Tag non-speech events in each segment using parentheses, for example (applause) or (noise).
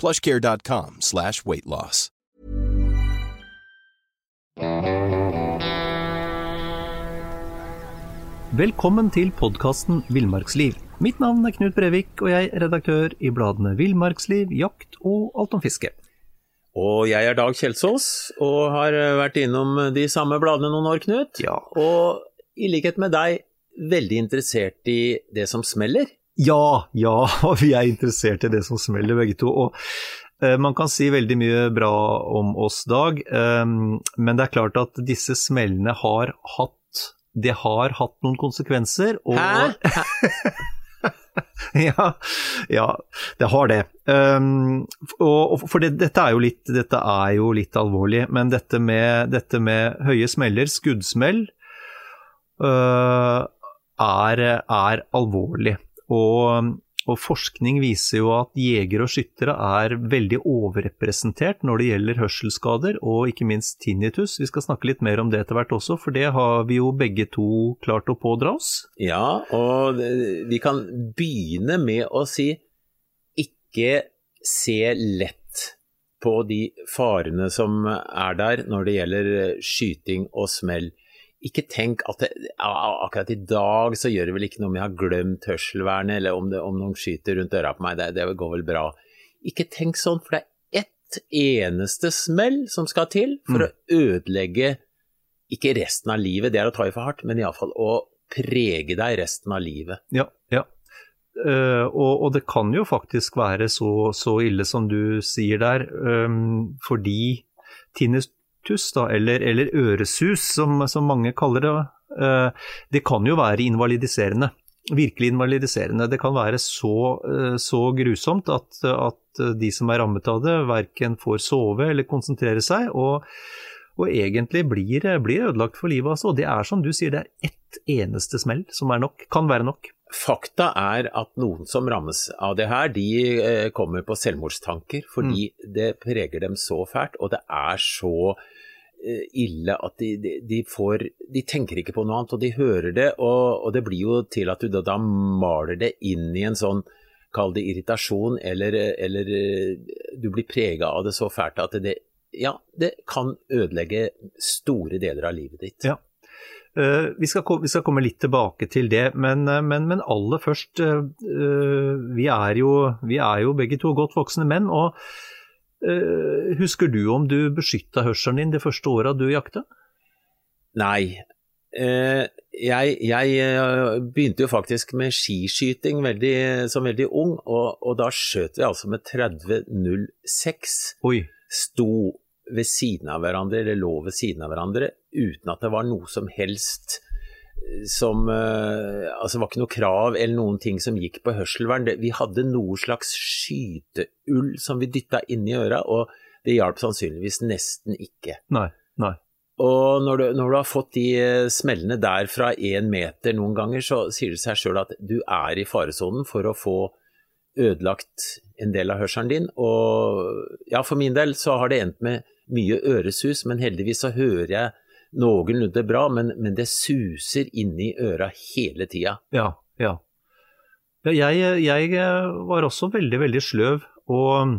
plushcare.com slash weightloss. Velkommen til podkasten Villmarksliv. Mitt navn er Knut Brevik, og jeg er redaktør i bladene Villmarksliv, Jakt og Alt om fiske. Og jeg er Dag Kjelsås, og har vært innom de samme bladene noen år, Knut. Ja. Og i likhet med deg, veldig interessert i det som smeller. Ja, ja, (laughs) og vi er interessert i det som smeller begge to. Og eh, man kan si veldig mye bra om oss, Dag, eh, men det er klart at disse smellene har hatt Det har hatt noen konsekvenser. Og, Hæ? (laughs) ja, ja, det har det. Um, og, for det, dette, er jo litt, dette er jo litt alvorlig, men dette med, dette med høye smeller, skuddsmell, er, er alvorlig. Og, og forskning viser jo at jegere og skyttere er veldig overrepresentert når det gjelder hørselsskader, og ikke minst tinnitus. Vi skal snakke litt mer om det etter hvert også, for det har vi jo begge to klart å pådra oss. Ja, og vi kan begynne med å si ikke se lett på de farene som er der når det gjelder skyting og smell. Ikke tenk at det, akkurat i dag så gjør det vel ikke noe om jeg har glemt hørselvernet, eller om, det, om noen skyter rundt øra på meg, det, det går vel bra. Ikke tenk sånn, for det er ett eneste smell som skal til for å ødelegge ikke resten av livet, det er å ta i for hardt, men iallfall å prege deg resten av livet. Ja, ja. Uh, og, og det kan jo faktisk være så, så ille som du sier der, um, fordi tinnitus, da, eller, eller øresus som, som mange kaller det, eh, det kan jo være invalidiserende. Virkelig invalidiserende. Det kan være så, eh, så grusomt at, at de som er rammet av det, verken får sove eller konsentrere seg. og og egentlig blir, blir ødelagt for livet. Altså. Det er som du sier, det er ett eneste smell som er nok, kan være nok. Fakta er at noen som rammes av det her, de eh, kommer på selvmordstanker fordi det preger dem så fælt, og det er så ille at de, de, de får De tenker ikke på noe annet, og de hører det, og, og det blir jo til at du da, da maler det inn i en sånn Kall det irritasjon, eller, eller eh, du blir prega av det så fælt at det Ja, det kan ødelegge store deler av livet ditt. Ja. Eh, vi, skal, vi skal komme litt tilbake til det, men, eh, men, men aller først eh, eh, vi, er jo, vi er jo begge to godt voksne menn. og eh, Husker du om du beskytta hørselen din det første året du jakta? Nei. Eh, jeg, jeg eh, begynte jo faktisk med skiskyting veldig, som veldig ung, og, og da skjøt vi altså med 30.06. Oi. Sto ved siden av hverandre, eller lå ved siden av hverandre, uten at det var noe som helst eh, som eh, Altså, det var ikke noe krav eller noen ting som gikk på hørselvern. Vi hadde noe slags skyteull som vi dytta inni øra, og det hjalp sannsynligvis nesten ikke. Nei. Nei. Og når du, når du har fått de eh, smellene der fra én meter noen ganger, så sier det seg sjøl at du er i faresonen for å få ødelagt en del av hørselen din. Og ja, for min del så har det endt med mye øresus, men heldigvis så hører jeg noenlunde bra, men, men det suser inni øra hele tida. Ja. ja. jeg, jeg var også veldig, veldig sløv og,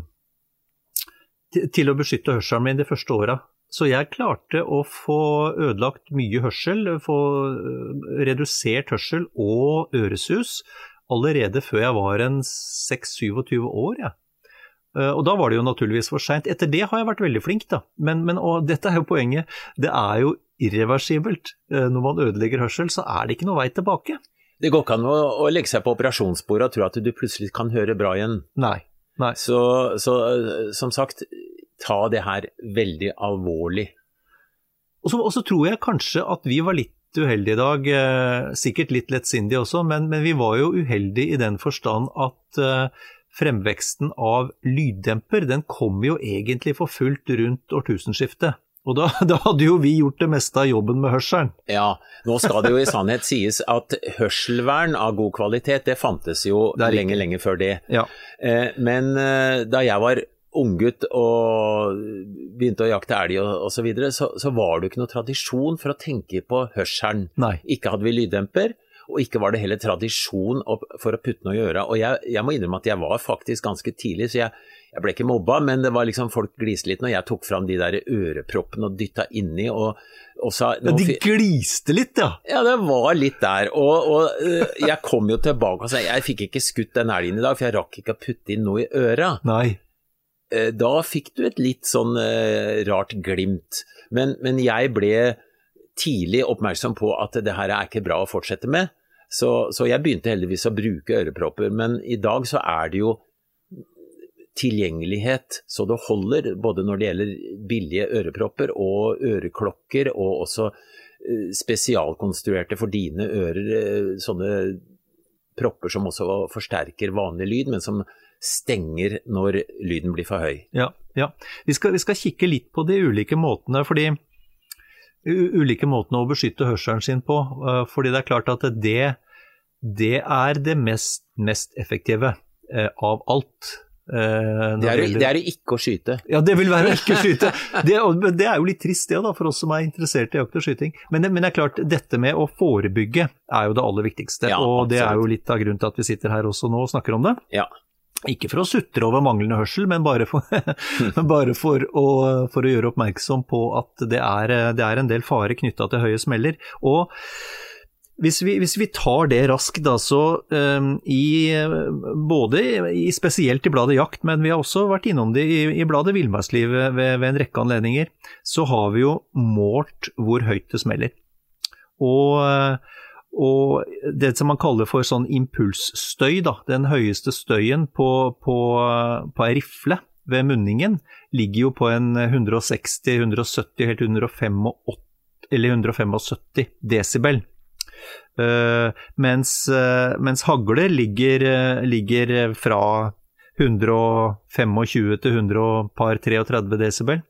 til, til å beskytte hørselen min de første åra. Så jeg klarte å få ødelagt mye hørsel, få øh, redusert hørsel og øresus allerede før jeg var en 6-27 år. Ja. Eh, og da var det jo naturligvis for seint. Etter det har jeg vært veldig flink, da. Men, men dette er jo poenget. Det er jo irreversibelt. Eh, når man ødelegger hørsel, så er det ikke noe vei tilbake. Det går ikke an å, å legge seg på operasjonsbordet og tro at du plutselig kan høre bra igjen. Nei. Nei. Så, så som sagt, ta det her veldig alvorlig. Og så, og så tror jeg kanskje at vi var litt uheldige i dag, eh, sikkert litt lettsindige også, men, men, vi var jo uheldige i den forstand at eh, fremveksten av lyddemper den kom jo egentlig for fullt rundt årtusenskiftet. Og da, (laughs) da, hadde jo vi gjort det meste av jobben med hørselen. Ja, nå skal det jo i sannhet sies at hørselvern av god kvalitet, det fantes jo lenge, lenge før det. Ja. Eh, men da jeg var unggutt og begynte å jakte elg og osv., så, videre, så så var det jo ikke noe tradisjon for å tenke på hørselen. Nei. Ikke hadde vi lyddemper, og ikke var det heller tradisjon for å putte noe i øra. Og jeg, jeg, må innrømme at jeg var faktisk ganske tidlig, så jeg, jeg ble ikke mobba, men det var liksom folk gliste litt når jeg tok fram de der øreproppene og dytta inni. og, og sa, ja, De gliste litt, ja? Ja, det var litt der. Og, og uh, jeg kom jo tilbake og sa jeg fikk ikke skutt den elgen i dag, for jeg rakk ikke å putte inn noe i øra. Nei. Eh, da fikk du et litt sånn eh, rart glimt. Men, men, jeg ble tidlig oppmerksom på at det her er ikke bra å fortsette med. Så, så, jeg begynte heldigvis å bruke ørepropper. Men i dag så er det jo tilgjengelighet så det holder, både når det gjelder billige ørepropper og øreklokker, og også eh, spesialkonstruerte for dine ører, sånne propper som også forsterker vanlig lyd, men som stenger når lyden blir for høy. Ja, ja. Vi, skal, vi, skal, kikke litt på de ulike måtene. fordi ulike måtene å beskytte hørselen sin på. Eh, fordi det er klart at det, det er det mest, mest effektive eh, av alt. Eh, det er, det er ikke å skyte. Ja, det vil være å ikke skyte. (laughs) Det, det, er jo litt trist det da, for oss som er interessert i jakt og skyting. Men, men, det er klart, dette med å forebygge er jo det aller viktigste. Ja, og det er jo litt av grunnen til at vi sitter her også nå og snakker om det. Ja. Ikke for å sutre over manglende hørsel, men bare for, (laughs) men bare for, å, for å, gjøre oppmerksom på at det er, det er en del fare knytta til høye smeller. Og hvis vi, hvis vi, tar det raskt, da, så um, i både i, spesielt i bladet Jakt, men vi har også vært innom det i, i bladet Villmarksliv ved, ved, en rekke anledninger, så har vi jo målt hvor høyt det smeller. Og og det som man kaller for sånn impulsstøy, da, den høyeste støyen på, på, på ei rifle ved munningen, ligger jo på en 160, 170, helt 185, eller 175 desibel. Uh, mens, uh, mens hagle ligger, uh, ligger, fra 125 til 133 desibel.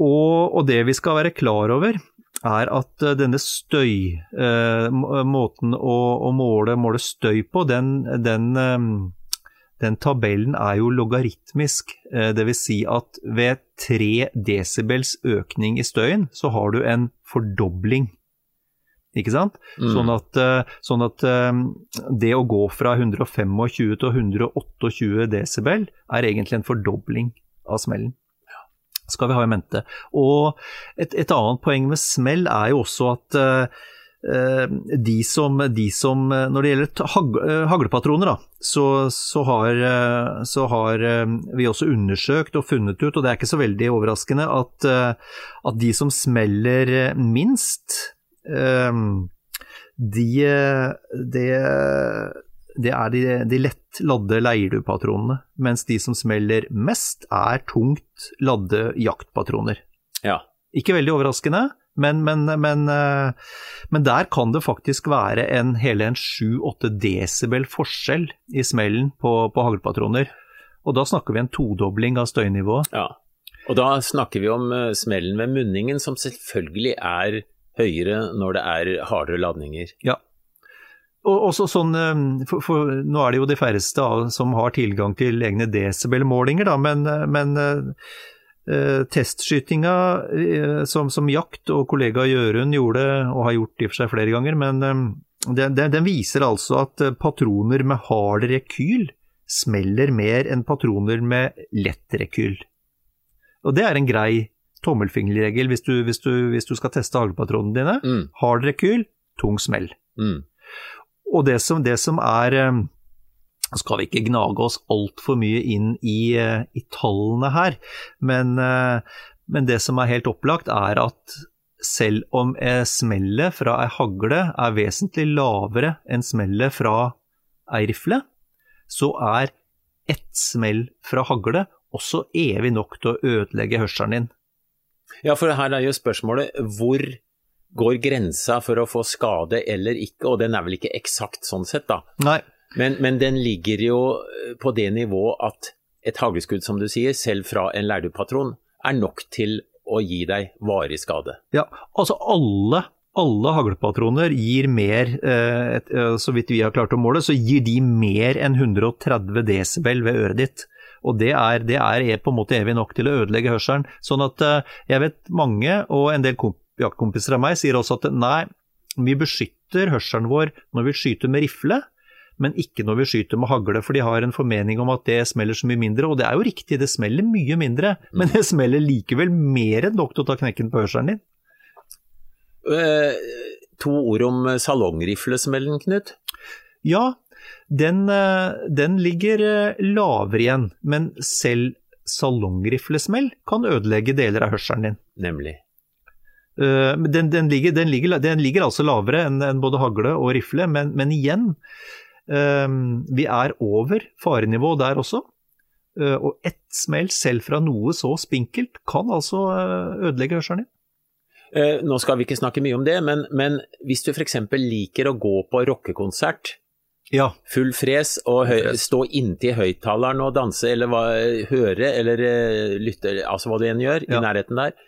Og, og, det vi skal være klar over, er at eh, denne støy, eh, måten å, å måle, måle, støy på, den, den, eh, den, tabellen er jo logaritmisk. Eh, Dvs. Si at ved 3 desibels økning i støyen, så har du en fordobling. Ikke sant? Mm. Sånn at, eh, sånn at eh, det å gå fra 125 til 128 desibel er egentlig en fordobling av smellen skal vi ha i mente. Og et, et annet poeng med smell er jo også at uh, de, som, de som, Når det gjelder hag, haglepatroner, da, så, så, har, så, har, vi også undersøkt og funnet ut, og det er ikke så veldig overraskende, at, at de som smeller minst, de, de det er de, de lett ladde leirduepatronene, mens de som smeller mest, er tungt ladde jaktpatroner. Ja. Ikke veldig overraskende, men, men, men, eh, men, der kan det faktisk være en, hele en 7-8 desibel forskjell i smellen på, på haglpatroner. Og da snakker vi en todobling av støynivået. Ja, og da snakker vi om eh, smellen ved munningen, som selvfølgelig er høyere når det er hardere ladninger. Ja, og også sånn, eh, for, for, Nå er det jo de færreste som har tilgang til egne desibelmålinger, da, men, eh, men uh, testskytinga uh, som, som, jakt og kollega Jørund gjorde, og har gjort i og for seg flere ganger, men um, den, den, den, viser altså at patroner med hard rekyl smeller mer enn patroner med lett rekyl. Og det er en grei tommelfingerregel hvis du, hvis hvis du skal teste haglpatronene dine. Mm. Hard rekyl, tung smell. Mm. Og det som, det som er, eh, skal vi ikke gnage oss altfor mye inn i, eh, i, tallene her, men, men det som er helt opplagt, er at selv om smellet fra ei hagle er vesentlig lavere enn smellet fra ei rifle, så er ett smell fra hagle også evig nok til å ødelegge hørselen din. Ja, for her er jo spørsmålet hvor går grensa for å få skade eller ikke, og den er vel ikke eksakt sånn sett, da. Nei. Men, men den ligger jo på det nivået at et hagleskudd, som du sier, selv fra en lærdupatron, er nok til å gi deg varig skade. Ja, altså alle, alle haglepatroner gir mer, eh, eh, så vidt vi har klart å måle, så gir de mer enn 130 desibel ved øret ditt. Og det er, det er, på en måte evig nok til å ødelegge hørselen. Sånn at eh, jeg vet mange, og en del jaktkompiser av meg, sier også at nei, vi beskytter hørselen vår når vi skyter med rifle men ikke når vi skyter med hagle, for de har en formening om at det smeller så mye mindre. Og det er jo riktig, det smeller mye mindre, men det smeller likevel mer enn nok til å ta knekken på hørselen din. Uh, to ord om salongriflesmellen, Knut? Ja, den, uh, den ligger uh, lavere igjen, men selv salongriflesmell kan ødelegge deler av hørselen din. Nemlig. Den, den, ligger, den, ligger, den, ligger, altså lavere enn, både hagle og rifle, men, men igjen, vi er over farenivå der også. Eh, og ett smell, selv fra noe så spinkelt, kan altså eh, ødelegge hørselen din. Eh, nå skal vi ikke snakke mye om det, men, men hvis du f.eks. liker å gå på rockekonsert, ja. full fres, og høy, stå inntil høyttaleren og danse, eller hva, høre eller lytte, altså hva du enn gjør, ja. i nærheten der,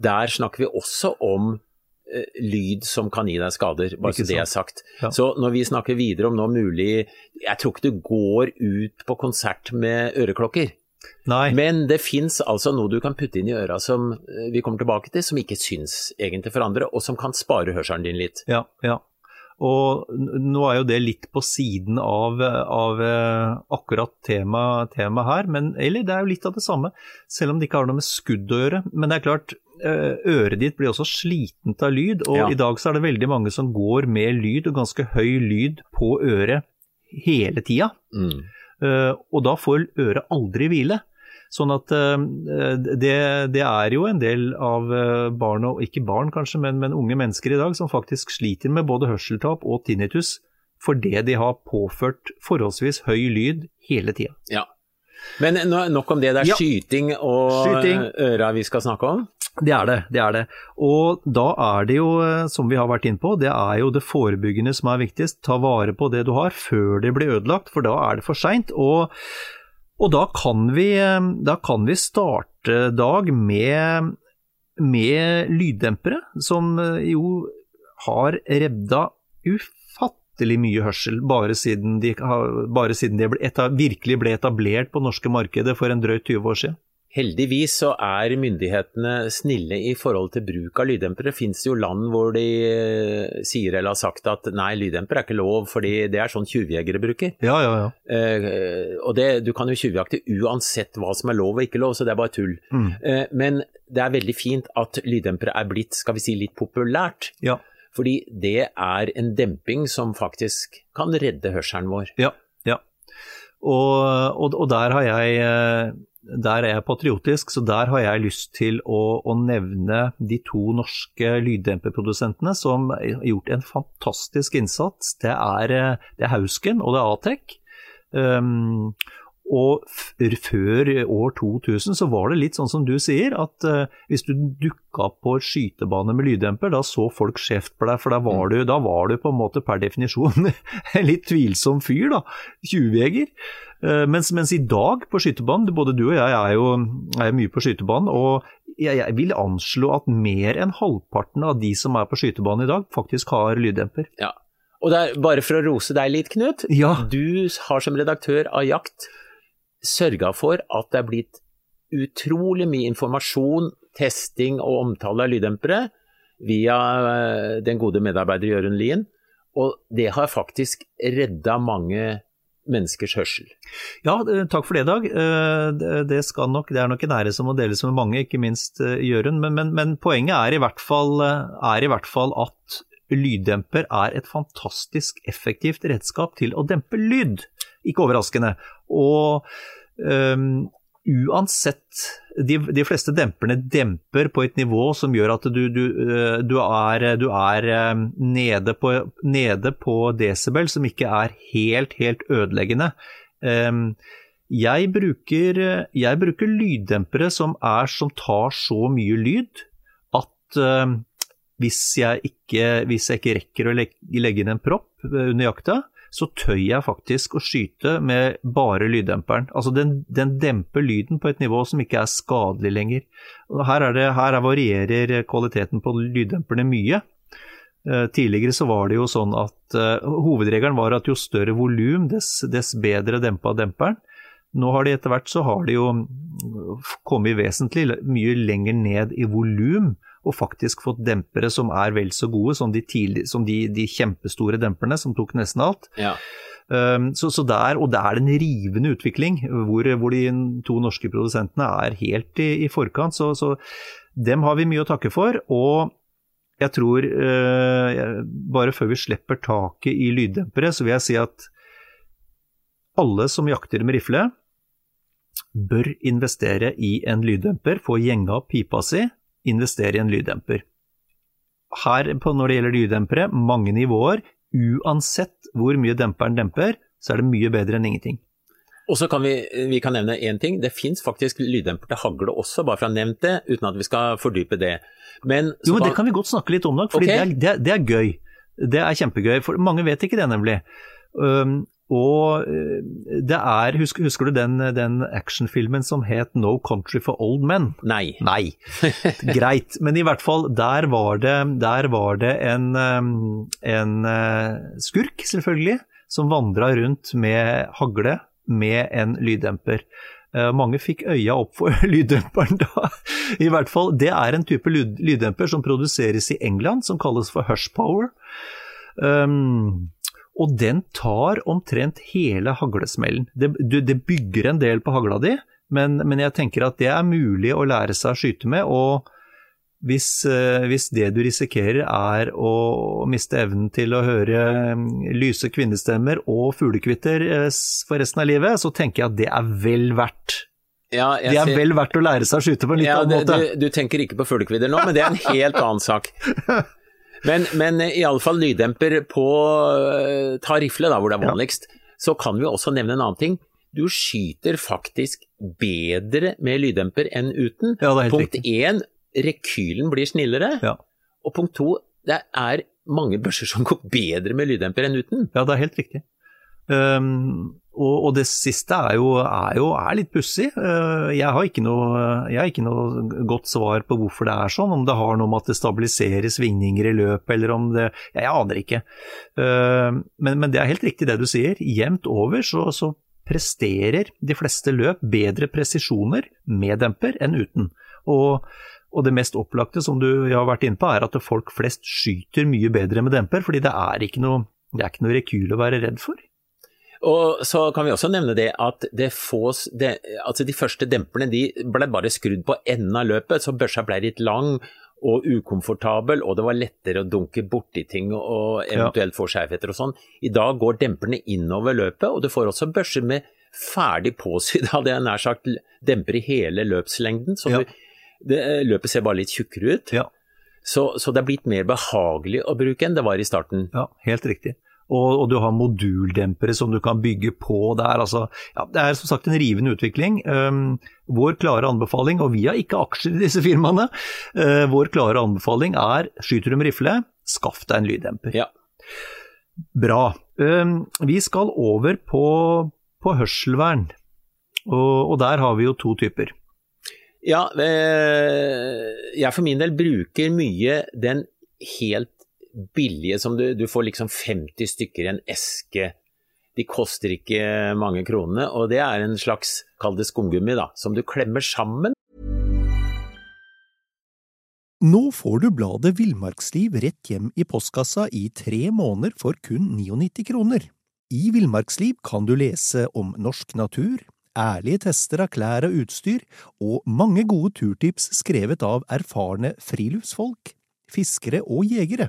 der snakker vi også om Eh, lyd som kan gi deg skader, bare så det er sagt. Ja. Så når vi snakker videre om noe mulig Jeg tror ikke du går ut på konsert med øreklokker. Nei. Men det fins altså noe du kan putte inn i øra som eh, vi kommer tilbake til, som ikke syns egentlig for andre, og som kan spare hørselen din litt. Ja, ja. Og nå er jo det litt på siden av, av eh, akkurat temaet tema her, men eller det er jo litt av det samme, selv om det ikke har noe med skudd å gjøre. Men det er klart, Eh, øret ditt blir også slitent av lyd, og ja. i dag så er det veldig mange som går med lyd, og ganske høy lyd, på øret hele tida. Mm. Uh, og da får øret aldri hvile. Sånn at uh, det, det, er jo en del av barn, og ikke barn kanskje, men, men, unge mennesker i dag som faktisk sliter med både hørseltap og tinnitus fordi de har påført forholdsvis høy lyd hele tida. Ja. Men nok om det. Det er ja. skyting og skyting. øra vi skal snakke om? Det er det, det er det. Og da er det jo, eh, som vi har vært inne på, det er jo det forebyggende som er viktigst. Ta vare på det du har før det blir ødelagt, for da er det for seint. Og, og da, kan vi, eh, da, kan vi, starte dag med, med lyddempere, som eh, jo har redda ufattelig mye hørsel, bare siden de, bare siden de ble, virkelig ble etablert på norske markedet for en drøyt 20 år siden. Heldigvis så er myndighetene snille i forhold til bruk av lyddempere. Det finnes jo land hvor de eh, sier eller har sagt at nei, lyddemper er ikke lov, fordi det er sånn tjuvjegere bruker. Ja, ja, ja. Eh, og det, du kan jo tjuvjakte uansett hva som er lov og ikke lov, så det er bare tull. Mm. Eh, men det er veldig fint at lyddempere er blitt, skal vi si, litt populært. Ja. Fordi det er en demping som faktisk kan redde hørselen vår. Ja, ja. Og, og, og der har jeg eh, der er jeg patriotisk, så der har jeg lyst til å, å nevne de to norske lyddemperprodusentene som har gjort en fantastisk innsats. Det er, eh, det er Hausken og det er Atec. Um, og før år 2000 så var det litt sånn som du sier, at uh, hvis du dukka på skytebane med lyddemper, da så folk skjevt på deg, for da var, du, da var du på en måte per definisjon (laughs) en litt tvilsom fyr, da. Tjuvjeger. Uh, mens, mens, i dag på skytebanen, både du og jeg er jo er mye på skytebanen, og jeg, jeg, vil anslå at mer enn halvparten av de som er på skytebanen i dag, faktisk har lyddemper. Ja. Og der, bare for å rose deg litt, Knut. Ja. Du har som redaktør av Jakt sørga for at det er blitt utrolig mye informasjon, testing og omtale av lyddempere via eh, den gode medarbeider Jørund Lien, og det har faktisk redda mange menneskers hørsel. Ja, takk for det, Dag. Det, det, nok, det er nok en ære som må deles med mange, ikke minst eh, Jørund. Men, men, men, poenget er i, fall, er i hvert fall at lyddemper er et fantastisk effektivt redskap til å dempe lyd. Ikke overraskende. Og um, uansett de, de, fleste demperne demper på et nivå som gjør at du, du, eh, du er, du er nede, på, nede, på, desibel som ikke er helt, helt ødeleggende. Jeg bruker, jeg bruker lyddempere som, er, som tar så mye lyd at hvis jeg ikke, hvis jeg ikke rekker å legge, legge inn en propp under jakta, så tøy jeg faktisk å skyte med bare lyddemperen. Altså den, den, demper lyden på et nivå som ikke er skadelig lenger. Her, er det, her varierer kvaliteten på lyddemperne mye. Eh, tidligere så var det jo sånn at uh, hovedregelen var at jo større volum, dess, dess bedre dempa demperen. Nå har de etter hvert så har de jo kommet vesentlig mye lenger ned i volum og faktisk fått dempere som er vel så gode som de, tidlig, som de, de kjempestore demperne som tok nesten alt. Ja. Um, så, så der, og det er en rivende utvikling, hvor, hvor, de to norske produsentene er helt i, i forkant. Så, så, dem har vi mye å takke for. Og jeg tror, uh, bare før vi slipper taket i lyddempere, så vil jeg si at alle som jakter med rifle, bør investere i en lyddemper, få gjenga pipa si investere i en lyddemper. Her når det gjelder lyddempere, mange nivåer. Uansett hvor mye demperen demper, så er det mye bedre enn ingenting. Og så kan vi, vi kan nevne én ting. Det fins faktisk lyddemper til hagle også, bare for å ha nevnt det, uten at vi skal fordype det. Men, jo, men det kan vi godt snakke litt om, nok, for okay. det, det, det, er gøy. Det er kjempegøy, for mange vet ikke det, nemlig. Um, og eh, det er Husker, husker du den, den actionfilmen som het No Country for Old Men? Nei. Nei. (laughs) Greit. Men i hvert fall, der var det, der var det en, en eh, skurk, selvfølgelig, som vandra rundt med hagle med en lyddemper. Eh, mange fikk øya opp for (laughs) lyddemperen da. I hvert fall, Det er en type lyddemper som produseres i England, som kalles for Hushpower. Um, og den tar omtrent hele haglesmellen. Det, det bygger en del på hagla di, men, men, jeg tenker at det er mulig å lære seg å skyte med. og hvis, eh, hvis, det du risikerer er å miste evnen til å høre mm, lyse kvinnestemmer og fuglekvitter eh, for resten av livet, så tenker jeg at det er vel verdt. Ja, det er vel verdt å lære seg å skyte på en litt ja, annen måte. Du, du, tenker ikke på fuglekvidder nå, men det er en helt annen sak. (laughs) Men, men iallfall lyddemper på eh, ta rifle, da, hvor det er vanligst. Ja. Så kan vi også nevne en annen ting. Du skyter faktisk bedre med lyddemper enn uten. Ja, punkt én, rekylen blir snillere. Ja. Og punkt to, det er mange børser som går bedre med lyddemper enn uten. Ja, det er helt riktig. Um, og, og, det siste er jo, er jo er litt pussig. Uh, jeg, har ikke noe, jeg har ikke noe godt svar på hvorfor det er sånn. Om det har noe med at det stabiliserer svingninger i løpet, eller om det Jeg, jeg aner ikke. Uh, men, men, det er helt riktig det du sier. Jevnt over så, så presterer de fleste løp bedre presisjoner med demper enn uten. Og, og det mest opplagte som du har vært inne på, er at folk flest skyter mye bedre med demper, fordi det er ikke noe, det er ikke noe rekyl å være redd for. Og så kan vi også nevne det at det fås, det, altså de første demperne de ble bare skrudd på enden av løpet, så børsa ble litt lang og ukomfortabel, og det var lettere å dunke borti ting og eventuelt få skjevheter og sånn. I dag går demperne innover løpet, og du får også børser med ferdig påsydd, (laughs) hadde jeg nær sagt, demper i hele løpslengden. Så ja. det, løpet ser bare litt tjukkere ut. Ja. Så, så, det er blitt mer behagelig å bruke enn det var i starten. Ja, helt riktig. Og, og, du har moduldempere som du kan bygge på der. Altså, ja, det er som sagt en rivende utvikling. Um, vår klare anbefaling, og vi har ikke aksjer i disse firmaene, uh, vår klare anbefaling er skyter du med rifle, skaff deg en lyddemper. Ja. Bra. Um, vi skal over på, på hørselvern, og, og der har vi jo to typer. Ja, jeg for min del bruker mye den helt billige som du, du får liksom 50 stykker i en eske. De koster ikke mange kronene, og det er en slags, kall det skumgummi, da, som du klemmer sammen. Nå får du bladet Villmarksliv rett hjem i postkassa i tre måneder for kun 99 kroner. I Villmarksliv kan du lese om norsk natur, ærlige tester av klær og utstyr, og mange gode turtips skrevet av erfarne friluftsfolk, fiskere og jegere.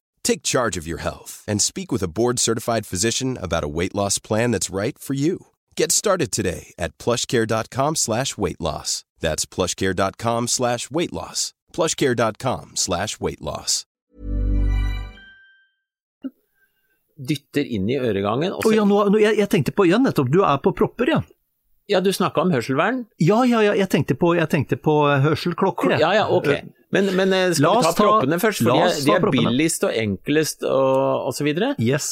Take charge of your health and speak with a board-certified physician about a weight loss plan that's right for you. Get started today at plushcare.com slash weight loss. That's plushcare.com slash weight loss. plushcare.com slash weight loss. Dytter inn i øregangen. og Å ja, nå, nå, jeg, jeg tenkte på, ja nettopp, du er på propper, ja. ja, du snakka om hørselvern. Ja, ja, ja, jeg tenkte på, jeg tenkte på eh, hørselklokker. Ja, ja, ok. Men, men eh, skal La vi ta proppene først? For de er, de er billigst og enklest og, videre. Yes.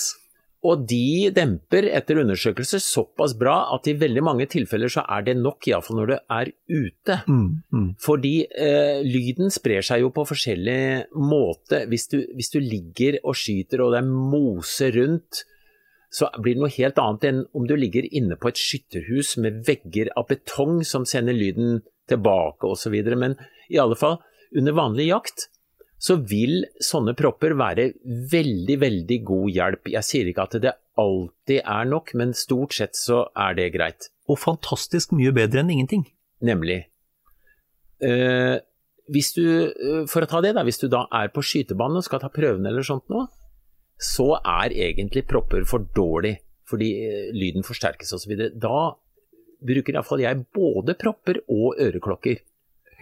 Og de demper etter undersøkelser såpass bra at i veldig mange tilfeller så er det nok, iallfall når det er ute. Mm, mm. Fordi eh, lyden sprer seg jo på forskjellig måte. Hvis du, hvis du ligger og skyter og det er mose rundt, så blir det noe helt annet enn om du ligger inne på et skytterhus med vegger av betong som sender lyden tilbake osv. Men i alle fall, under vanlig jakt så vil sånne propper være veldig, veldig god hjelp. Jeg sier ikke at det alltid er nok, men stort sett så er det greit. Og fantastisk mye bedre enn ingenting. Nemlig. Eh, hvis du, eh, for å ta det da, hvis du da er på skytebanen og skal ta prøven eller sånt nå, så er egentlig propper for dårlig, fordi eh, lyden forsterkes osv. Da bruker iallfall jeg både propper og øreklokker.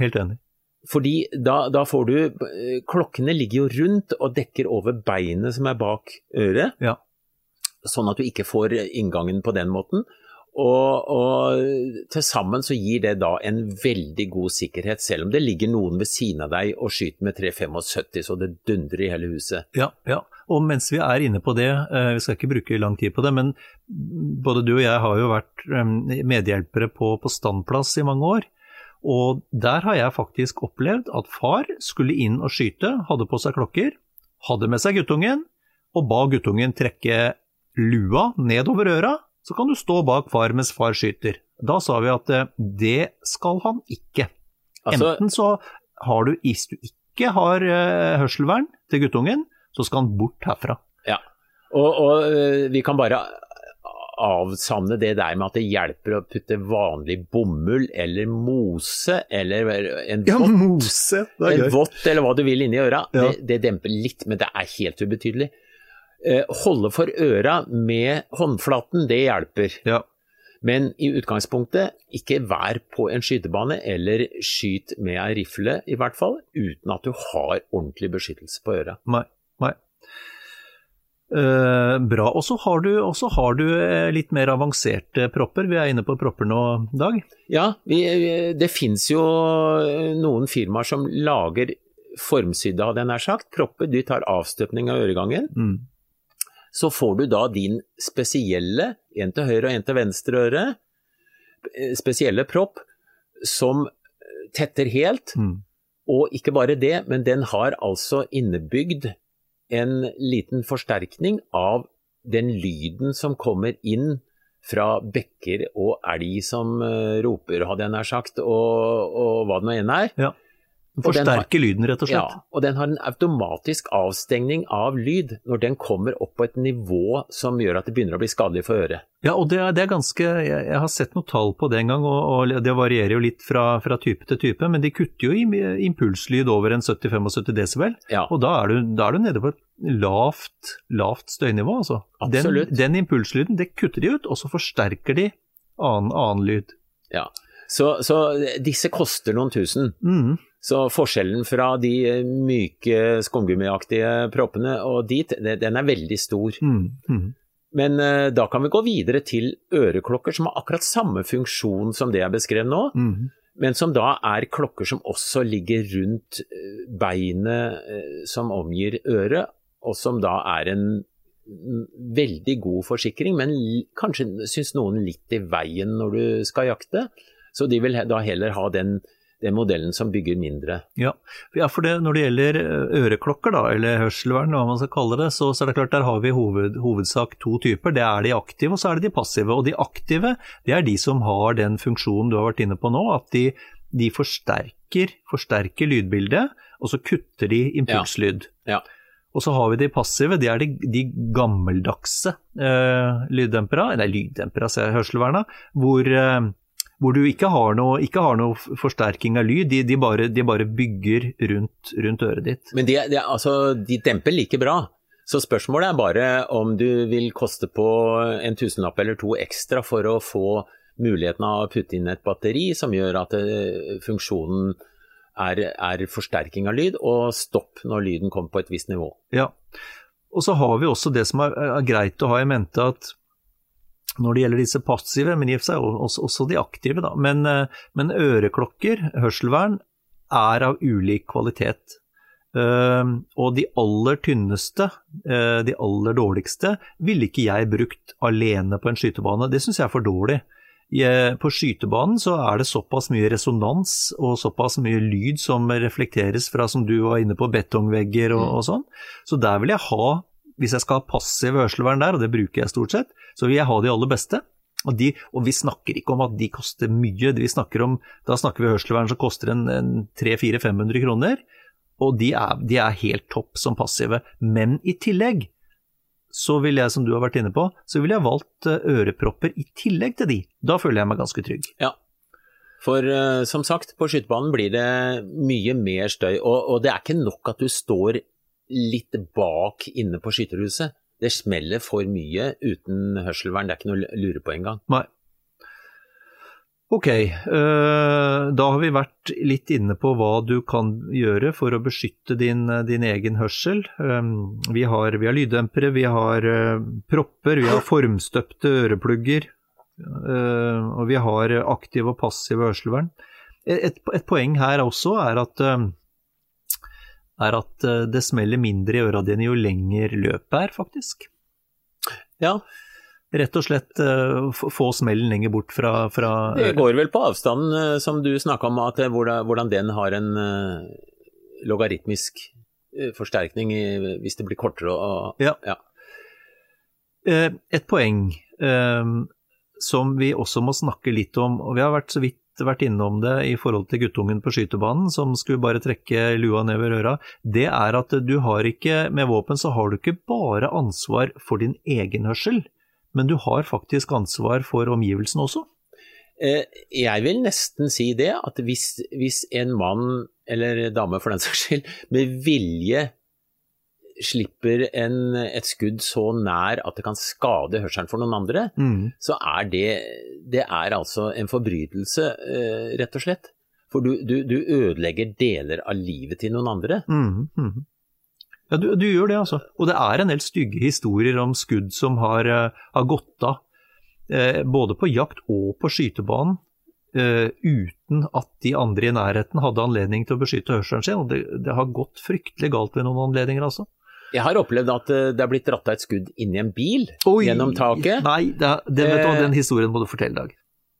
Helt enig. Fordi da, da får du eh, Klokkene ligger jo rundt og dekker over beinet som er bak øret, Ja. sånn at du ikke får inngangen på den måten. Og, og til sammen så gir det da en veldig god sikkerhet, selv om det ligger noen ved siden av deg og skyter med 375 så det dundrer i hele huset. Ja, ja. Og mens vi er inne på det, eh, vi skal ikke bruke lang tid på det, men både du og jeg har jo vært eh, medhjelpere på, på standplass i mange år. Og der har jeg faktisk opplevd at far skulle inn og skyte, hadde på seg klokker, hadde med seg guttungen, og ba guttungen trekke lua nedover øra, så kan du stå bak far mens far skyter. Da sa vi at eh, det skal han ikke. Altså, Enten så har du, hvis du ikke har eh, hørselvern til guttungen, så skal han bort herfra. og, og øh, vi kan bare avsavne det der med at det hjelper å putte vanlig bomull eller mose eller en vått mose! En vått eller hva du vil inni øra, Ja. det, det demper litt, men det er helt ubetydelig. Eh, holde for øra med håndflaten, det hjelper. Ja. Men i utgangspunktet, ikke vær på en skytebane, eller skyt med ei rifle i hvert fall, uten at du har ordentlig beskyttelse på øra. Nei. Eh, bra. Og så har du, har du eh, litt mer avanserte propper. Vi er inne på propper nå, Dag. Ja, vi, det fins jo eh, noen firmaer som lager formsydde, hadde jeg nær sagt, propper. Du tar avstøpning av øregangen. Mm. så får du da din spesielle, en til høyre og en til venstre øre, spesielle propp som tetter helt. Mm. Og ikke bare det, men den har altså innebygd en liten forsterkning av den lyden som kommer inn fra bekker og elg som eh, roper, hadde jeg nær sagt, og, og hva det nå enn er. Ja. Den Forsterker lyden, rett og slett. Ja, og den har en automatisk avstengning av lyd når den kommer opp på et nivå som gjør at det begynner å bli skadelig for øret. Ja, og det, er- det er ganske jeg, jeg har sett noen tall på det en gang, og, og det varierer jo litt fra, fra type til type, men de kutter jo impulslyd over en 70-75 desibel, Ja, og da er, du, da er du nede på et lavt, lavt støynivå, altså. Absolutt. Den, den impulslyden, det kutter de ut, og så forsterker de annen, annen lyd. ja. Så, så disse koster noen tusen. Mm. Så forskjellen fra de eh, myke skumgummiaktige proppene og dit, den er veldig stor. Mm. Mm. Men uh, da kan vi gå videre til øreklokker som har akkurat samme funksjon som det jeg beskrev nå, Mm. men som da er klokker som også ligger rundt eh, beinet som omgir øret, og som da er en mm, veldig god forsikring, men kanskje syns noen litt i veien når du skal jakte. Så de vil da heller ha den den modellen som bygger mindre. Ja, ja for det, når det gjelder eh, øreklokker, da, eller hørselvern, hva man skal kalle det, så, så er det klart der har vi hoved, hovedsak to typer. Det er de aktive, og så er det de passive. Og de aktive, det er de som har den funksjonen du har vært inne på nå, at de, de forsterker, forsterker, lydbildet, og så kutter de impulslyd. Ja. Ja. Og så har vi de passive, det er de, de gammeldagse eh, lyddempera, nei lyddempera, ser jeg, hørselverna, hvor eh, hvor du ikke har noe, ikke har noe forsterking av lyd, de, de, bare, de bare, bygger rundt, rundt øret ditt. Men de, de, altså, de, demper like bra. Så spørsmålet er bare om du vil koste på en tusenlapp eller to ekstra for å få muligheten av å putte inn et batteri som gjør at uh, funksjonen er, er, forsterking av lyd, og stopp når lyden kommer på et visst nivå. Ja, og så har vi også det som er, er greit å ha i mente at når det gjelder disse passive, men i og for seg også, også de aktive. Da. Men, eh, men, øreklokker, hørselvern, er av ulik kvalitet. Uh, og de aller tynneste, uh, de aller dårligste, ville ikke jeg brukt alene på en skytebane. Det syns jeg er for dårlig. På skytebanen så er det såpass mye resonans og såpass mye lyd som reflekteres fra, som du var inne på, betongvegger og, og sånn. Så der vil jeg ha hvis jeg skal ha passiv hørselvern der, og det bruker jeg stort sett, så vil jeg ha de aller beste. Og, de, og vi snakker ikke om at de koster mye, snakker om, da snakker vi hørselvern som koster en, en 300-400-500 kroner. Og de er, de er, helt topp som passive. Men i tillegg så vil jeg, som du har vært inne på, så ville jeg valgt eh, ørepropper i tillegg til de. Da føler jeg meg ganske trygg. Ja, for uh, som sagt, på skytebanen blir det mye mer støy. Og, og det er ikke nok at du står litt bak inne på skytterhuset. Det smeller for mye uten hørselvern, det er ikke noe å lure på engang. Nei. Ok, øh, da har vi vært litt inne på hva du kan gjøre for å beskytte din, din egen hørsel. Um, vi, har, vi, har, lyddempere, vi har uh, propper, vi har formstøpte øreplugger. Uh, og vi har aktiv og passiv hørselvern. Et, et, poeng her også er at uh, er at eh, det smeller mindre i øra dine jo lenger løpet er, faktisk. Ja. Rett og slett uh, få smellen lenger bort fra, fra Det går vel på avstanden, uh, som du snakka om, at hvordan, den har en logaritmisk forsterkning i, hvis det blir kortere og Ja. ja. Et poeng som vi også må snakke litt om, og vi har vært så vidt vært innom det i forhold til guttungen på skytebanen som skulle bare trekke lua ned ved røra, det er at du har ikke, med våpen så har du ikke bare ansvar for din egen hørsel, men du har faktisk ansvar for omgivelsene også. Eh, jeg vil nesten si det, at hvis, hvis en mann, eller dame for den saks skyld, med vilje slipper en, et skudd så nær at det kan skade hørselen for noen andre, mm. så er det, det er altså en forbrytelse, eh, rett og slett. For du, du, du, ødelegger deler av livet til noen andre. Mm. Mm. Ja, du, du, gjør det, altså. Og det er en del stygge historier om skudd som har, uh, har gått av, eh, både på jakt og på skytebanen. Uh, uten at de andre i nærheten hadde anledning til å beskytte hørselen sin. og Det, det har gått fryktelig galt ved noen anledninger, altså. Jeg har opplevd at eh, det er blitt dratt av et skudd inni en bil Oi, gjennom taket. Nei, det, det, vet du, den eh, historien må du fortelle, Dag.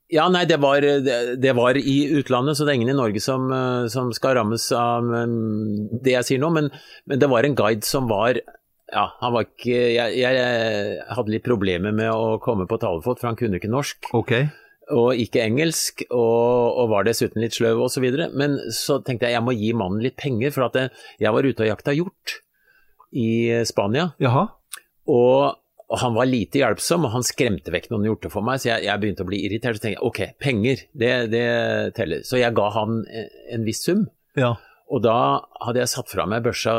Ja, nei, det var, det var, i utlandet, så det er ingen i Norge som, eh, som skal rammes av mm, det jeg sier nå. Men, men, det var en guide som var Ja, han var ikke jeg, jeg, hadde litt problemer med å komme på talefot, for han kunne ikke norsk. Okay. Og ikke engelsk, og, og var dessuten litt sløv osv. Men så tenkte jeg jeg må gi mannen litt penger, for at jeg var ute og jakta hjort i Spania. Jaha. Og, og han var lite hjelpsom, og han skremte vekk noen hjorter for meg, så jeg, jeg, begynte å bli irritert. Så tenkte jeg ok, penger, det, det teller. Så jeg ga han en viss sum. Ja. Og da hadde jeg satt fra meg børsa,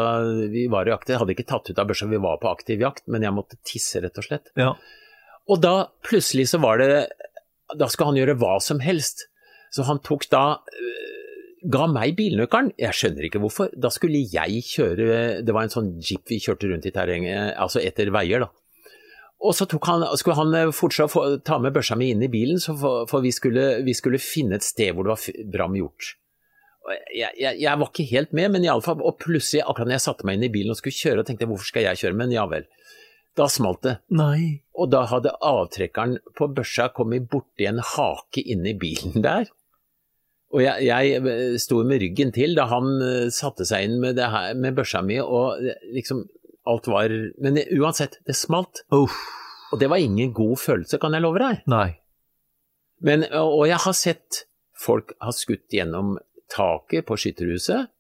vi var i aktiv, jeg hadde ikke tatt ut av børsa, vi var på aktiv jakt, men jeg måtte tisse, rett og slett. Ja. Og da plutselig så var det Da skal han gjøre hva som helst. Så han tok da ga meg bilnøkkelen. Jeg skjønner ikke hvorfor. Da skulle jeg kjøre Det var en sånn jeep vi kjørte rundt i terrenget, altså etter veier, da. Og så han, skulle han eh, fortsatt få, ta med børsa mi inn i bilen, for, for vi, skulle, vi, skulle, finne et sted hvor det var bra med hjort. Jeg, jeg, jeg, var ikke helt med, men iallfall Og plutselig, akkurat når jeg satte meg inn i bilen og skulle kjøre, og tenkte jeg hvorfor skal jeg kjøre, men ja vel. Da smalt det. Nei. Og da hadde avtrekkeren på børsa kommet borti en hake inne i bilen der. Og jeg, jeg sto med ryggen til da han eh, satte seg inn med, det her, med børsa mi, og liksom alt var Men uansett, det smalt. Uff. Og det var ingen god følelse, kan jeg love deg. Nei. Men, og jeg har sett folk ha skutt gjennom taket på skytterhuset.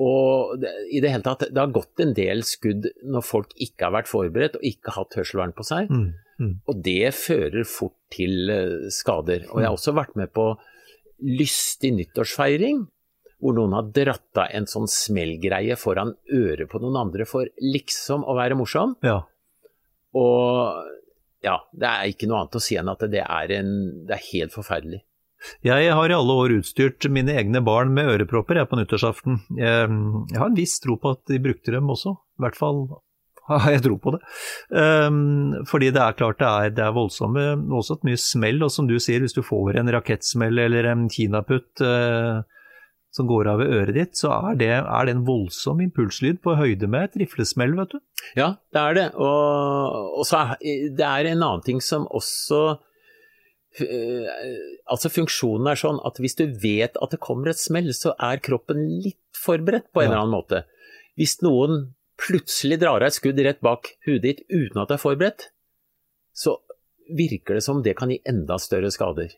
Og det, i det hele tatt, det har gått en del skudd når folk ikke har vært forberedt og ikke hatt hørselvern på seg. Mm. Mm. Og det fører fort til eh, skader. Og jeg har også vært med på lystig nyttårsfeiring, hvor noen har dratt av en sånn smellgreie foran øret på noen andre for liksom å være morsom. Ja. Og ja, det er ikke noe annet å si enn at det er, en, det er helt forferdelig. Jeg har i alle år utstyrt mine egne barn med ørepropper jeg på nyttårsaften. Jeg, jeg har en viss tro på at de brukte dem også, i hvert fall (laughs) har jeg tro på det. Um, fordi det er klart det er, det er voldsomme, voldsomt mye smell, og som du sier, hvis du får en rakettsmell eller en kinaputt uh, som går av ved øret ditt, så er det, er det en voldsom impulslyd på høyde med et riflesmell, vet du. Ja, det er det. Og, og så er det er en annen ting som også uh, Altså Funksjonen er sånn at hvis du vet at det kommer et smell, så er kroppen litt forberedt på en Ja. eller annen måte. Hvis noen plutselig drar av et skudd rett bak hudet ditt uten at du er forberedt, så virker det som det kan gi enda større skader.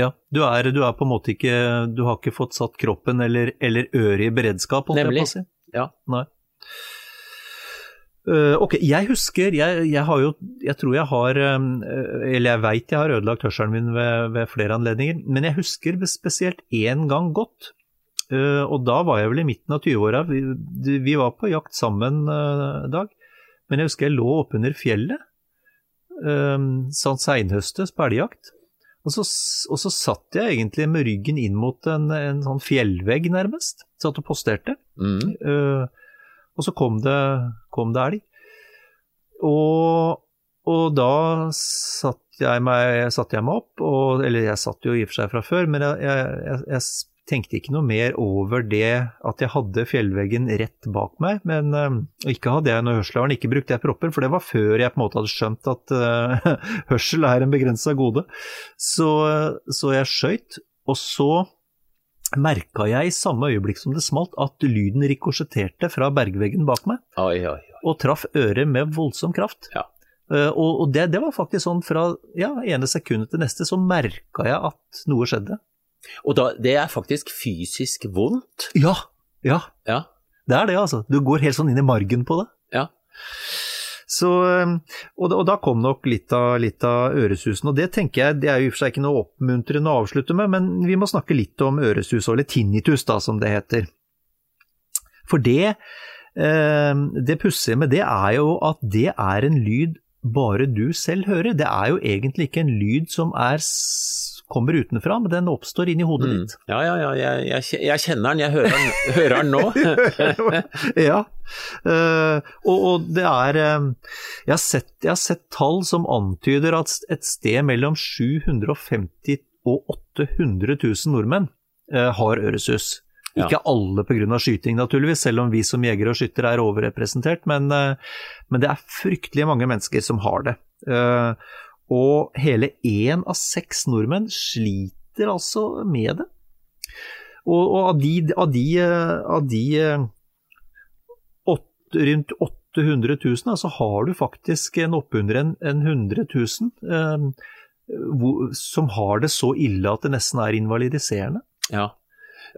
Ja, du er, du er på en måte ikke Du har ikke fått satt kroppen eller, eller øret i beredskap, holdt Nemlig. jeg på å si. Ja. Nei. Uh, ok, jeg husker jeg, jeg har jo Jeg tror jeg har eh, Eller jeg veit jeg har ødelagt hørselen min ved, ved flere anledninger, men jeg husker spesielt én gang godt. Eh, og da var jeg vel i midten av 20-åra. Vi, vi var på jakt sammen uh, dag, men jeg husker jeg lå oppunder fjellet. um, sånn seinhøstes på elgjakt. Og så, og så satt jeg egentlig med ryggen inn mot en, en sånn fjellvegg, nærmest. Satt og posterte. Mm. Uh, og så kom det, kom det elg. Og, og da satt jeg, meg, satt jeg meg opp, og, eller jeg satt jo i og for seg fra før, men jeg, jeg, jeg, jeg tenkte ikke noe mer over det at jeg hadde fjellveggen rett bak meg. Men eh, og ikke hadde jeg noe hørsel, ikke brukte jeg propper, for det var før jeg på en måte hadde skjønt at uh, (laughs) hørsel er en begrensa gode. Så, så jeg skøyt, og så merka jeg i samme øyeblikk som det smalt at lyden rikosjetterte fra bergveggen bak meg, Oi, oi, oi. og traff øret med voldsom kraft. Ja. Uh, og og det, det var faktisk sånn fra ja, ene sekundet til neste, så merka jeg at noe skjedde. Og da, det er faktisk fysisk vondt. Ja, ja, Ja. det er det altså. Du går helt sånn inn i margen på det. Ja. Så, eh, og, og da kom nok litt av, litt av øresusen, og det tenker jeg det er jo i og for seg ikke noe oppmuntrende å avslutte med, men vi må snakke litt om øresus, eller tinnitus da, som det heter. For det, eh, det pussige med det er jo at det er en lyd bare du selv hører. Det er jo egentlig ikke en lyd som er, kommer utenfra, men den oppstår inni hodet Mm. ditt. Ja, ja, ja, jeg, jeg, jeg kjenner den, jeg hører den, hører den nå. (laughs) ja. Uh, og, og det er eh, jeg, har sett, jeg har sett tall som antyder at et sted mellom 750 og 800 000 nordmenn uh, har øresus. Ja. Ikke alle pga. skyting, naturligvis, selv om vi som jegere og skyttere er overrepresentert, men, men det er fryktelig mange mennesker som har det. Eh, og hele én av seks nordmenn sliter altså med det. Og, og av de, av de, eh, av de åt, rundt 800 000, så så har du faktisk en oppunder en, en 100 000 eh, hvor, som har det så ille at det nesten er invalidiserende. Ja.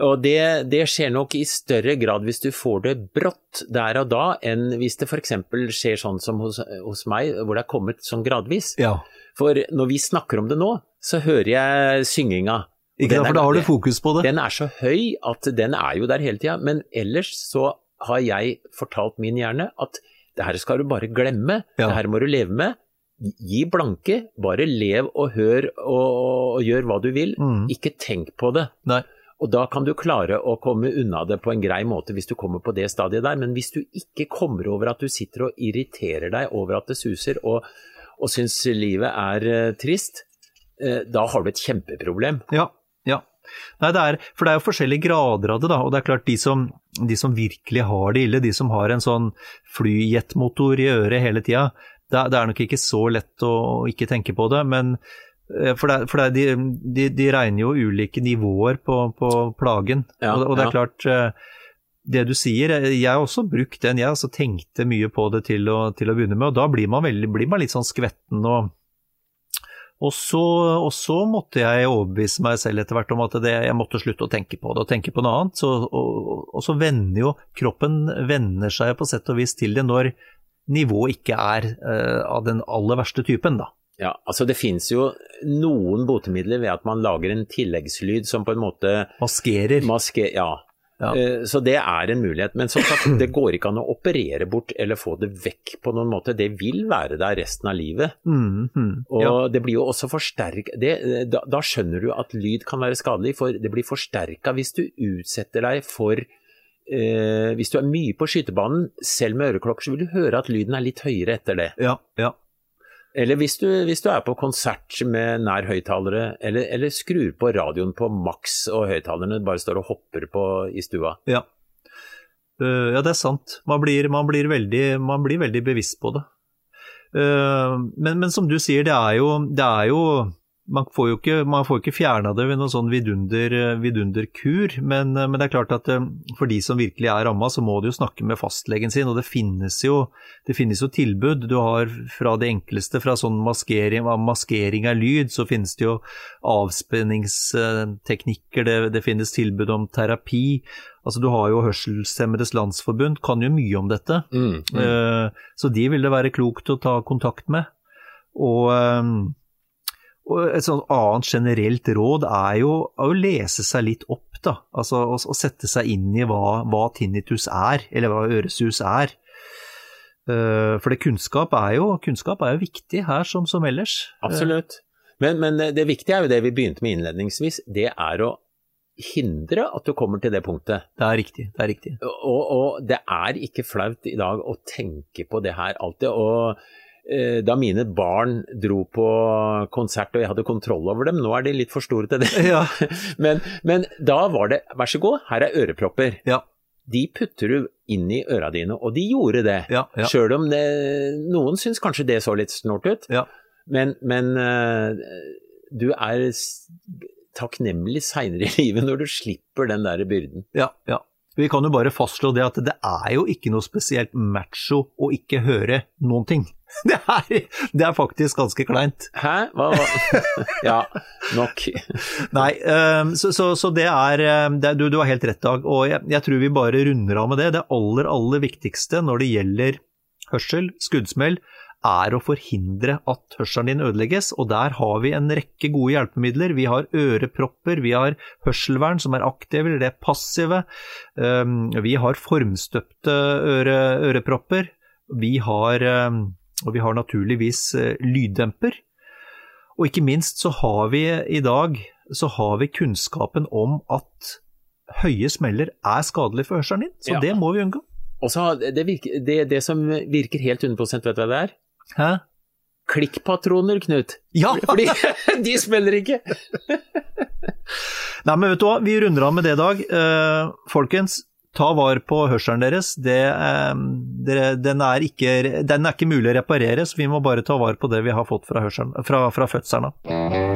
Og det, det skjer nok i større grad hvis du får det brått der og da, enn hvis det f.eks. skjer sånn som hos, hos meg, hvor det er kommet sånn gradvis. Ja. For når vi snakker om det nå, så hører jeg synginga. Ikke sant, for da har du fokus på det. Den er så høy at den er jo der hele tida, men ellers så har jeg fortalt min hjerne at det her skal du bare glemme, Ja. det her må du leve med. Gi blanke, bare lev og hør og, og gjør hva du vil, Mm. ikke tenk på det. Nei. Og da kan du klare å komme unna det på en grei måte hvis du kommer på det stadiet der, men hvis du ikke kommer over at du sitter og irriterer deg over at det suser og, og syns livet er eh, trist, eh, da har du et kjempeproblem. Ja, ja. Nei, det er, for det er jo forskjellige grader av det, da. Og det er klart, de som, de som virkelig har det ille, de som har en sånn flyjetmotor i øret hele tida, det, det er nok ikke så lett å ikke tenke på det. Men, For, det, for det, de, de, de regner jo ulike nivåer på, på plagen. Ja, og, og det er ja. klart, eh, det du sier, eh, jeg har også brukt den, jeg også tenkte mye på det til å, til å begynne med, og da blir man, veldig, blir man litt sånn skvetten. og og så, og så måtte jeg overbevise meg selv etter hvert om at det, jeg måtte slutte å tenke på det og tenke på noe annet. Så, og, og så vender jo kroppen vender seg på sett og vis til det når nivået ikke er uh, av den aller verste typen, da. Ja, altså Det finnes jo noen botemidler ved at man lager en tilleggslyd som på en måte Maskerer. masker... Ja. Ja. Eh, Så det er en mulighet. Men som sagt, det går ikke an å operere bort eller få det vekk på noen måte. Det vil være der resten av livet. Mm, mm, Og ja. det blir jo også forsterka da, da skjønner du at lyd kan være skadelig, for det blir forsterka hvis du utsetter deg for eh, Hvis du er mye på skytebanen, selv med øreklokker, så vil du høre at lyden er litt høyere etter det. ja, ja. Eller hvis du, hvis du er på konsert med nær høyttalere, eller, eller skrur på radioen på maks og høyttalerne bare står og hopper på i stua. Ja. uh, ja, det er sant. Man blir, man blir, veldig, man blir veldig bevisst på det. Uh, men, men som du sier, det er jo, det er jo man får jo ikke, man får ikke fjerna det ved noen sånn vidunder, vidunderkur, men, men det er klart at eh, for de som virkelig er ramma, så må de jo snakke med fastlegen sin. Og det finnes jo, det finnes jo tilbud. Du har fra det enkleste, fra sånn maskering, maskering av lyd, så finnes det jo avspenningsteknikker, det, det finnes tilbud om terapi. Altså Du har jo Hørselshemmedes Landsforbund, kan jo mye om dette. Mm, mm. Eh, Så de vil det være klokt å ta kontakt med. Og, eh, og et sånt annet generelt råd er jo å lese seg litt opp, da. Altså å, å sette seg inn i hva, hva tinnitus er, eller hva øresus er. Eh, For det kunnskap er jo, kunnskap er jo viktig her som, som ellers. Absolutt. Men, men det viktige er jo det vi begynte med innledningsvis, det er å hindre at du kommer til det punktet. Det er riktig. det er riktig. Og, og det er ikke flaut i dag å tenke på det her alltid. Og eh, da mine barn dro på konsert og jeg hadde kontroll over dem, nå er de litt for store til det. (laughs) Ja. (laughs) Men, men da var det vær så god, her er ørepropper. Ja. De putter du inn i øra dine, og de gjorde det. Ja, ja. Sjøl om det, noen syns kanskje det så litt snort ut. Ja. Men, men eh, du er takknemlig seinere i livet når du slipper den der byrden. Ja, ja. Vi kan jo bare fastslå det at det er jo ikke noe spesielt macho å ikke høre noen ting. (laughs) Det er, det er faktisk ganske kleint. Hæ? Hva, hva? (laughs) Ja, nok. (laughs) Nei, eh, så, så, så det er eh, det, er- du, du har helt rett, Dag. Og jeg, jeg tror vi bare runder av med det. Det aller, aller viktigste når det gjelder hørsel, skuddsmell, er å forhindre at hørselen din ødelegges. Og der har vi en rekke gode hjelpemidler. Vi har ørepropper, vi har hørselvern som er aktive, eller det er passive. Um, Vi har formstøpte øre, ørepropper. Vi har, um, og vi har naturligvis eh, lyddemper. Og ikke minst så har vi i dag så har vi kunnskapen om at høye smeller er skadelig for hørselen din, så Ja. det må vi unngå. Og så det, det, det som virker helt 100 vet du hva det er? Hæ? Klikkpatroner, Knut. Ja! (laughs) Fordi de spiller ikke. (laughs) Nei, men vet du hva, vi runder av med det i dag. Uh, folkens, ta vare på hørselen deres. Det, eh, det, den, er ikke, den er ikke mulig å reparere, så vi må bare ta vare på det vi har fått fra, hørselen, fra, fra fødselen av.